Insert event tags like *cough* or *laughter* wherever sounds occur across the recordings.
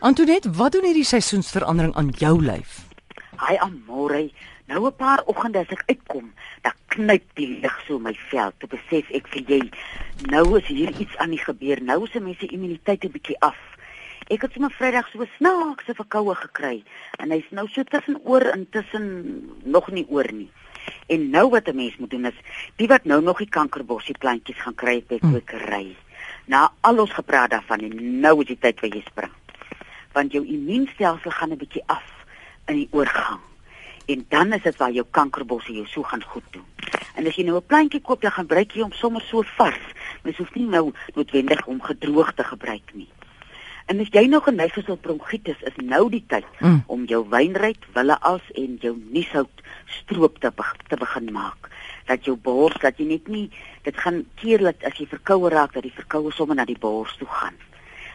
Antoinette, wat doen hierdie seisoensverandering aan jou lyf? Hi Amore, nou 'n paar oggende as ek uitkom, dan knyp die lig so my vel. Te besef ek vir jy, nou is hier iets aan die gebeur. Nou is mense immuniteit 'n bietjie af. Ek het sommer Vrydag so snaakse verkoue gekry en hy's nou so tussen oor en tussen nog nie oor nie. En nou wat 'n mens moet doen is, die wat nou nog die kankerbossie plantjies gaan kry by kwekery. Hmm. Na al ons gepraat daarvan en nou is die tyd vir jy spring want jou immuunstelsel gaan 'n bietjie af in die oorgang. En dan is dit waar jou kankerbosse jou so gaan goed doen. En as jy nou 'n plantjie koop, dan gebruik jy hom sommer so vars. Mens hoef nie nou noodwendig om gedroog te gebruik nie. En as jy nog geneig is tot bronkietis, is nou die tyd mm. om jou wynryt, willeas en jou nieshout stroop te, be te begin maak. Dat jou bors, dat jy net nie dit gaan keer dat as jy verkoue raak dat die verkoue sommer na die bors toe gaan.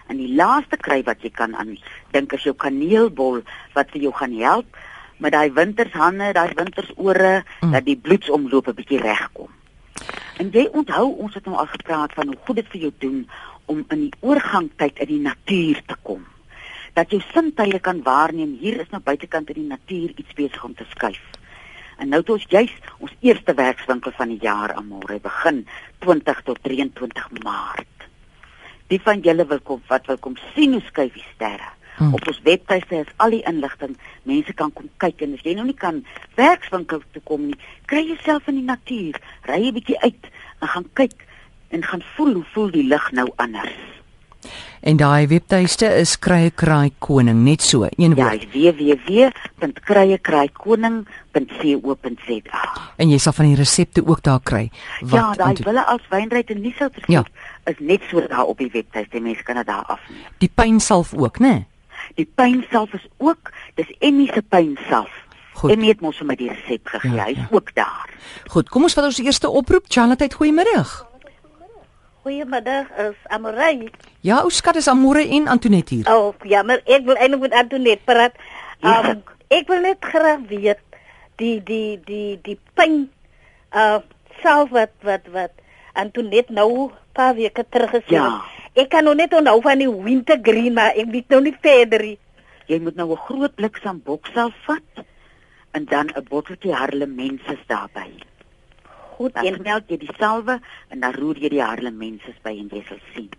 En die laaste kry wat jy kan aan dink as jou kaneelbol wat vir jou gaan help met daai wintershande, daai wintersore mm. dat die bloedsomloop 'n bietjie regkom. En jy onthou ons het nou al gepraat van hoe goed dit vir jou doen om in die oorgangtyd in die natuur te kom. Dat jou sintuie kan waarneem hier is nou buitekant in die natuur iets besig om te skuif. En nou het ons juis ons eerste werkswinkel van die jaar aan môre begin 20 tot 23 Maart die van julle wil kom wat wil kom sien hoe skuif die sterre. Hmm. Op ons webtuiste is al die inligting. Mense kan kom kyk en as jy nou nie kan werkswinkel toe kom nie, kry jouself in die natuur, ry 'n bietjie uit en gaan kyk en gaan voel hoe voel die lig nou anders. En daai webtuiste is Krye Kraai Koning, net so, een ja, woord. Ja, www.kryekraaikoning.co.za. En jy sal van die resepte ook daar kry. Wat ja, daai wille as wynryte nie sou vergeet ja. is net so daar op die webtuiste, mense kan dit daar afneem. Die pynsalf ook, né? Nee? Die pynsalf is ook, dis Emmy se pynsalf. Goed. En net mos vir my die resep gegee. Ja, Hy's ja. ook daar. Goed, kom ons vat ons eerste oproep. Charlotte, goeiemiddag. Goeiemiddag, is Amorey. Ja, ou skat is Amorey en Antoinette hier. Oh, ja, maar ek wil eintlik met Antoinette praat. Um, ek wil net graag weet die die die die pyn uh self wat wat wat Antoinette nou paar weke terug gesê het. Ja. Ek kan nog net onthou van die wintergreen, maar ek weet nou nie verder nie. Jy moet nou 'n groot blik samboksel vat en dan 'n botteltjie harlemenses daarbey goed en melk jy die salwe en dan roer jy die harlemense by en jy sal sien.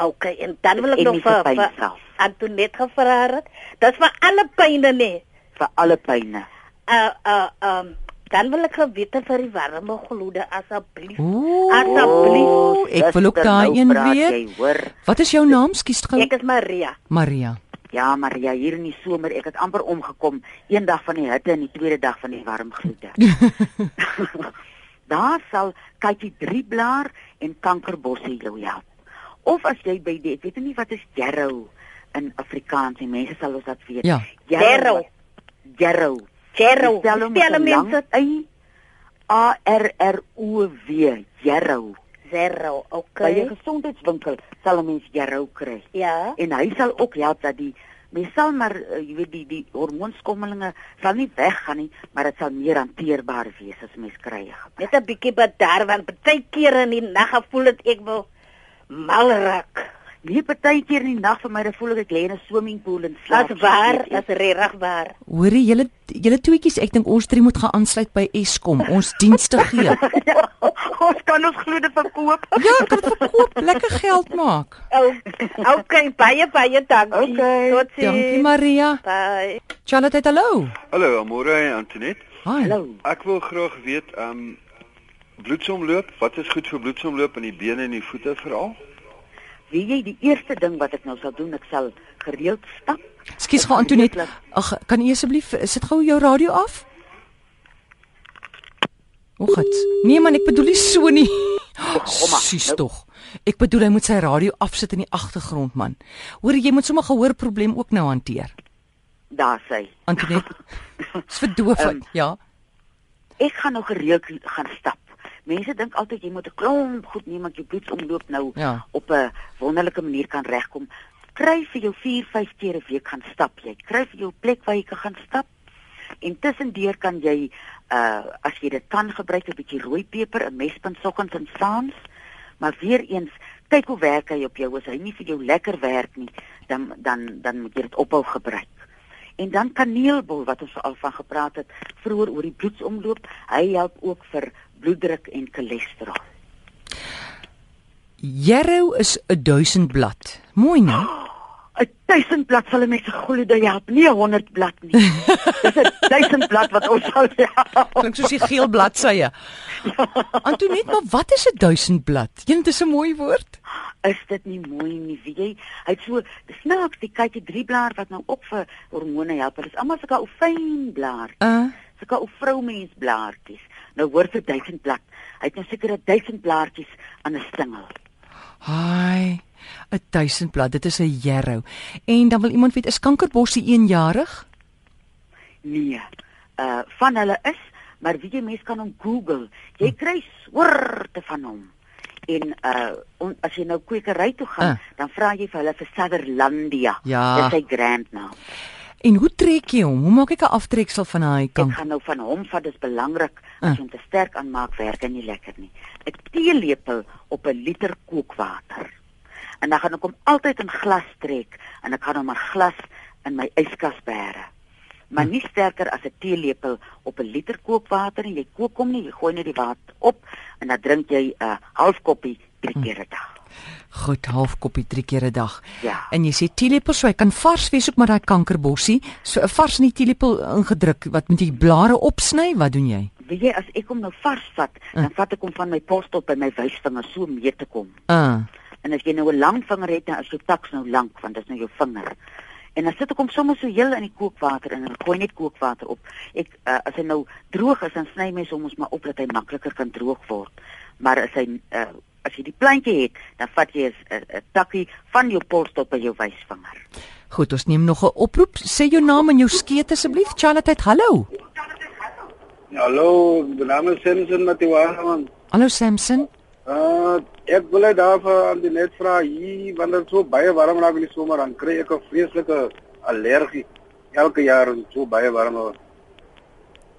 OK, en dan wil ek nog vir Antoinette gevra het. Dit vir alle pyne nê. Vir alle pyne. Uh uh um dan wil ek weet vir die warme gloede asseblief. Asseblief. Ek wil ook daai nou een weet. Wat is jou naam? Skus gou. Ek is Maria. Maria. Ja, Maria, hier in die somer, ek het amper omgekom, een dag van die hitte en die tweede dag van die warm gloede. *laughs* daar sal kykie drieblaar en kankerbosse jou help. Of as jy by die, ek weet nie wat is jarrow in Afrikaans en mense sal ons dat weet. Ja. Jarrow. Jarrow. Jarrow. Spel mense Y A R R O W. Jarrow. Zero. Okay. By 'n gesondheidswinkel sal 'n mens jarrow kry. Ja. En hy sal ook help dat die mens sal maar uh, jy weet die die hormoonskommelinge sal nie weggaan nie, maar dit sal meer hanteerbaar wees as mens kry. Net 'n bietjie bedaar want baie kere in die nag gevoel het ek wil mal raak. Nie partykeer in die nag vir my, dan voel ek ek lê in 'n swimmingpool en slaap. Dis waar, dis regtig waar. Hoorie, julle julle tweetjies, ek dink ons drie moet gaan aansluit by Eskom, ons dienste gee. *laughs* ja, ons kan ons gloede verkoop. ja, kan verkoop, lekker geld maak. Oh, okay, baie baie dankie. Okay. Totsiens. Dankie Maria. Bye. Charlotte, hallo. Hallo, Amore Antoinette. Hallo. Ek wil graag weet, ehm um, bloedsomloop, wat is goed vir bloedsomloop in die bene en die voete veral? Wie jy die eerste ding wat ek nou sal doen, ek sal gereeld stap. Skus gou Antoinette. Ag, kan u asseblief sit gou jou radio af? Hoe gaan? Nee man, ek bedoel nie so nie. Sis nou. tog. Ek bedoel hy moet sy radio afsit in die agtergrond man. Hoor jy moet sommer gehoor probleem ook nou hanteer. Daar sê. Antoinette. Dis *laughs* verdoofend, um, ja. Ek gaan nog gereeld gaan stap. Mense dink altyd jy moet 'n klomp goed neem want jou bloedsomloop nou ja. op 'n wonderlike manier kan regkom. Kry vir jou 4, 5 keer 'n week gaan stap jy. Kry vir jou plek waar jy kan gaan stap. En tussendeur kan jy uh as jy dit kan gebruik 'n bietjie rooi peper, 'n mespunt soggens en saans. Maar weer eens kyk hoe werk hy op jou. As hy nie vir jou lekker werk nie, dan dan dan moet jy dit ophou gebruik. En dan kaneelbol wat ons al van gepraat het vroeër oor die bloedsomloop, hy help ook vir bloeddruk en cholesterol. Yarrow is 'n 1000 blad. Mooi, né? 'n 1000 blad sal 'n mens glo dat jy help, nie 'n 100 blad nie. *laughs* Dis 'n 1000 blad wat ons sal help. Klink soos die geel bladsye. Antoinette, maar wat is 'n 1000 blad? Jy dit is 'n mooi woord. Is dit nie mooi nie, weet jy? Hy het so snaaks, die kykie drie blaar wat nou op vir hormone help. Dit is almal sulke ou fyn blaar. Uh, sulke ou vroumens blaartjies. Nou hoor vir 1000 blad. Hy het nou seker 1000 blaartjies aan 'n stengel. hi. 'n 1000 blad. Dit is 'n yarrow. En dan wil iemand weet, is kankerbossie eenjarig? Nee. Uh van hulle is, maar wie jy mens kan hom Google. Jy kry soorte van hom. En uh on, as jy nou kwekery toe gaan, Ah. dan vra jy vir hulle vir Sutherlandia. Ja. Dis sy grand naam. En hoe trek jy hom? Hoe maak ek 'n aftreksel van daai Ek kanker? gaan nou van hom vat, dis belangrik. Ah. As jy hom te sterk aanmaak, werk hy nie lekker nie. 'n Teelepel op 'n liter kookwater. En dan gaan ek hom altyd in glas trek en ek gaan hom in glas in my yskas bære. Maar nie sterker as 'n teelepel op 'n liter kookwater en jy kook hom nie, jy gooi net die water op en dan drink jy 'n half koppie drie keer 'n dag. Goed, half koppie drie keer 'n dag. Ja. En jy sê teelepel, so hy kan vars wees ook met daai kankerbossie. So 'n vars in die teelepel ingedruk. Wat moet jy blare opsny? Wat doen jy? Weet jy as ek hom nou vars vat, dan vat ek hom van my post op by my wysvinger so mee te kom. Uh. En as jy nou 'n lang vinger het, dan is jou taks nou lank want dit is nou jou vinger. En dan sit ek hom sommer so heel in die kookwater en dan gooi net kookwater op. Ek uh, as hy nou droog is, dan sny mens hom ons maar op dat hy makliker kan droog word. Maar as hy uh, as jy die plantjie het, dan vat jy 'n 'n takkie van jou pols tot by jou wysvinger. Goed, ons neem nog 'n oproep. Sê jou naam en jou skeet asseblief. Charlotte, hallo. Hallo, my naam is Samson Matiwana man. Hallo Samson. Uh ek wil net daarvoor aan die net vra hier wanneer so baie warm raak in die somer dan kry ek 'n vreeslike allergie. Elke jaar is dit so baie warm.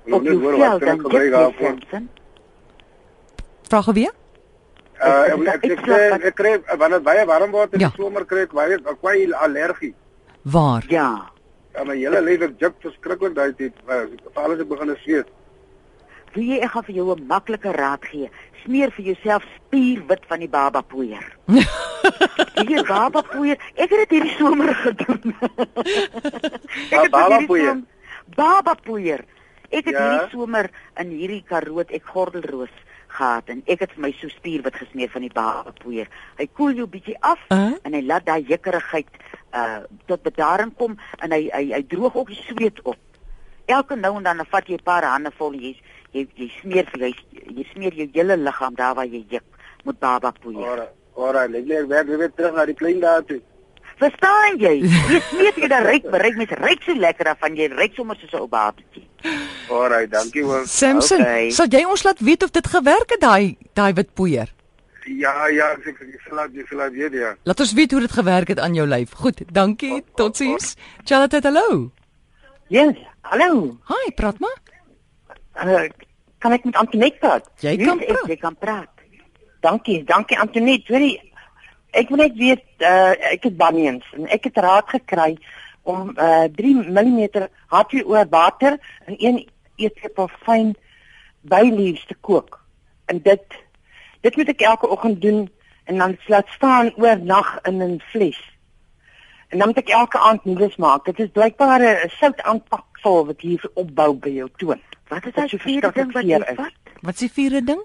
Ek wil Op kan dan ek gebruik jy daarvoor. Samson. Vra gou weer. Uh ek ek, ek, kry, wat- ek kry wanneer dit baie warm word in Ja. die somer kry ek baie baie allergie. Waar? Ja. Ja, my hele lyf het juk verskriklik daai tyd. Veral as ek begin sweet. Wie jy ek gaan vir jou 'n maklike raad gee. Smeer vir jouself spierwit van die baba poeier. *laughs* Hier baba poeier. Ek het dit hierdie somer gedoen. Ek het dit baba hierdie poeier? Baba poeier. Ek het Ja? hierdie somer in hierdie Karoo het ek gordelroos gehad en ek het vir my so spierwit gesmeer van die baba poeier. Hy koel jou bietjie af Uh? en hy laat daai jikkerigheid uh tot bedaring kom en hy hy hy droog ook die sweet op. Elke nou en dan dan vat jy 'n paar hande vol jy jy, jy smeer vir jy, jy smeer jou hele liggaam daar waar jy juk met baba poeier. Ora, ora, ek lê werk weer terug na die klein dae toe. Verstaan jy? Jy smeer jy dan ryk, ryk mens ryk so lekker af van jy ryk sommer soos 'n ou babatjie. Ora, dankie hoor. Samson, Okay. sal jy ons laat weet of dit gewerk het daai daai wit poeier? Ja, ja, ek ek sal laat jy sal laat weet ja. Laat ons weet hoe dit gewerk het aan jou lyf. Goed, dankie. Totsiens. Charlotte, hallo. Ja, hallo. Hi, praat maar. Uh, kan ek met Antoinette praat? Jy kan is ek? praat. Jy kan praat. Dankie, dankie Antoinette. Jy, ek wil net weet uh ek het bunions en ek het raad gekry om uh 3 mm H2O water in een eetlepel fyn byleaves te kook. En dit dit moet ek elke oggend doen en dan laat staan oornag in 'n vles. En dan moet ek elke aand nuus maak. Dit is blykbaar 'n sout aanpaksel wat hier opbou by jou toon. Wat is daai vierde ding wat jy vat? Wat is die vierde ding?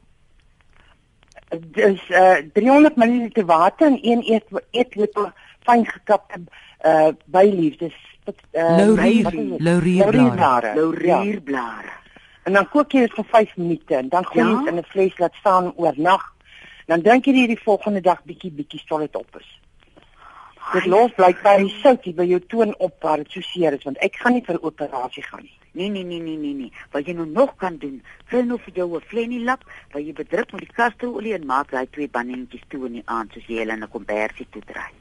dis uh 300 ml water en een eet eetlepel fyn gekapte uh bylief. Dis wat uh Laurier, laurierblare. Laurierblare. Ja. En dan kook jy dit vir 5 minute en dan gooi jy Ja? dit in 'n vles laat staan oornag. Dan drink jy dit die volgende dag bietjie bietjie tot dit op is. Dit los blykbaar die sout hier by jou toon op waar dit so seer is want ek gaan nie vir operasie gaan nie. Nee nee nee nee nee nee. Wat jy nou nog kan doen, kry nou vir jou 'n flennie lap waar jy bedruk met die kasterolie en maak daai twee bannetjies toe in die aand soos jy hulle in 'n kombersie toe draai.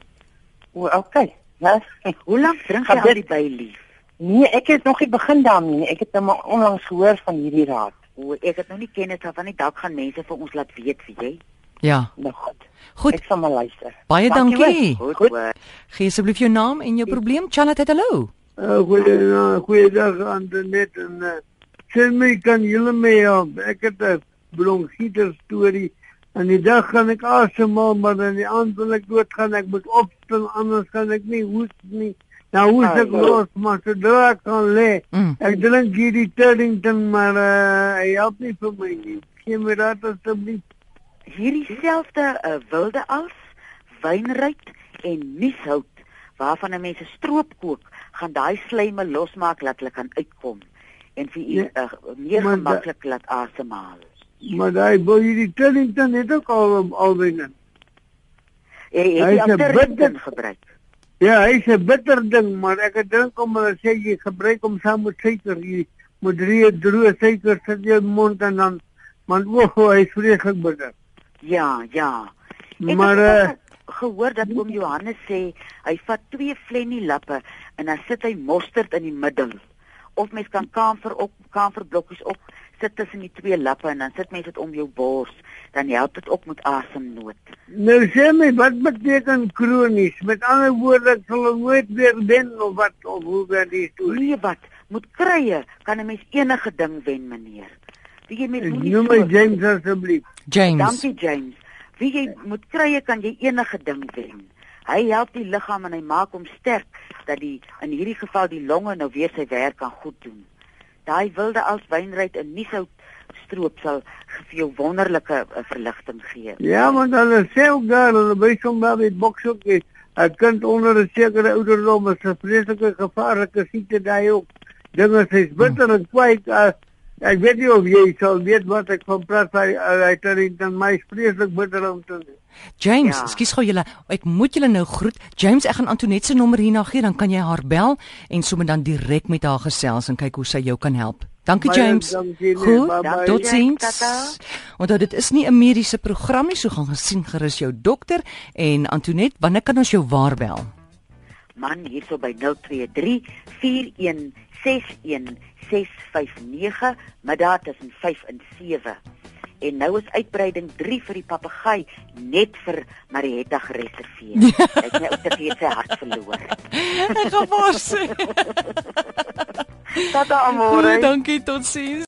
O, okay. Ja. *laughs* Hoe lank drink jy al die bylief? Nee, ek het nog nie begin daarmee nie. Ek het nou maar onlangs gehoor van hierdie raad. O, ek het nou nie kennis daarvan nie. Dalk gaan mense vir ons laat weet, weet jy? Ja. Nou goed. Goed, Ek sal maar luister. baie Dankie, dankie. Goed. Gee asseblief jou naam en jou probleem. Charlotte, hallo. Uh, goeie, goeiedag aan de net en uh, sê my kan julle my help. Ek het 'n bronkieter storie. En die dag gaan ek asemhaal, maar dan die aand wil ek doodgaan. Ek moet opstaan anders kan ek nie hoes nie. Nou hoes ek Ah, los, maar sodra ek kan lê. Mm. Ek drink hierdie Turlington, maar uh, hy help nie vir my nie. Gee my dat asseblief. Hierdie selfde uh, wilde als, wynruit en nieshout waarvan 'n mens 'n stroop kook, gaan daai slyme losmaak laat hulle kan uitkom en vir u uh, meer gemaklik laat asemhaal. Maar daai wil hierdie Turlington het ook al alwyn. Jy Hy het is die bitter- gebruik. Ja, hy's 'n bitter ding, maar ek hom en hulle sê jy gebruik hom saam met suiker. Jy moet drie droë suiker sit in jou mond en dan man *laughs* o, oh, hy's vreeslik bitter. Ja, ja. Ek Maar het ook gehoor dat oom Johannes sê hy vat twee flennie lappe en dan sit hy mosterd in die middel. Of mens kan kamfer op kamferblokkies op sit tussen die twee lappe en dan sit mens dit om jou bors, dan help dit ook met asemnood. nou sê my wat beteken kronies? Met ander woorde, ek sal nooit weer wen of wat of hoe gaan die storie? Nee wat, moet krye kan 'n mens enige ding wen, meneer. Wie jy met Ek moenie Noem my James asseblief. James. Dankie James. Wie jy moet krye kan jy enige ding wen. Hy help die liggaam en hy maak hom sterk dat die in hierdie geval die longe nou weer sy werk kan goed doen. Daai wilde als wynryt en nie sou stroop sal vir jou wonderlike uh, verligting gee. Ja, want hulle sê ook daar, hulle wys hom daar met bokshoekie. 'n Kind onder 'n sekere ouderdom is 'n vreeslike gevaarlike siekte daai ook. Dinge is bitter en kwaai. Uh, ek weet nie of jy sal weet wat ek van praat hy hy het dan my vreeslik bitter om te James, Ja. ekskuus gou julle. Ek moet julle nou groet. James, ek gaan Antoinette se nommer hierna gee, dan kan jy haar bel en sommer dan direk met haar gesels en kyk hoe sy jou kan help. Dankie James. dankie, nee, Goed, totsiens. Tata. Onthou dit is nie 'n mediese program nie, so gaan gesien gerus jou dokter en Antoinette, wanneer kan ons jou waarbel? Man hierso by 023 4161 659 middag tussen 5 en 7. En nou is uitbreiding 3 vir die papegaai net vir Marietta gereserveer. *laughs* Ek het net te sy hart verloor. Ek gaan mos. Tata amore. Dankie, totsiens.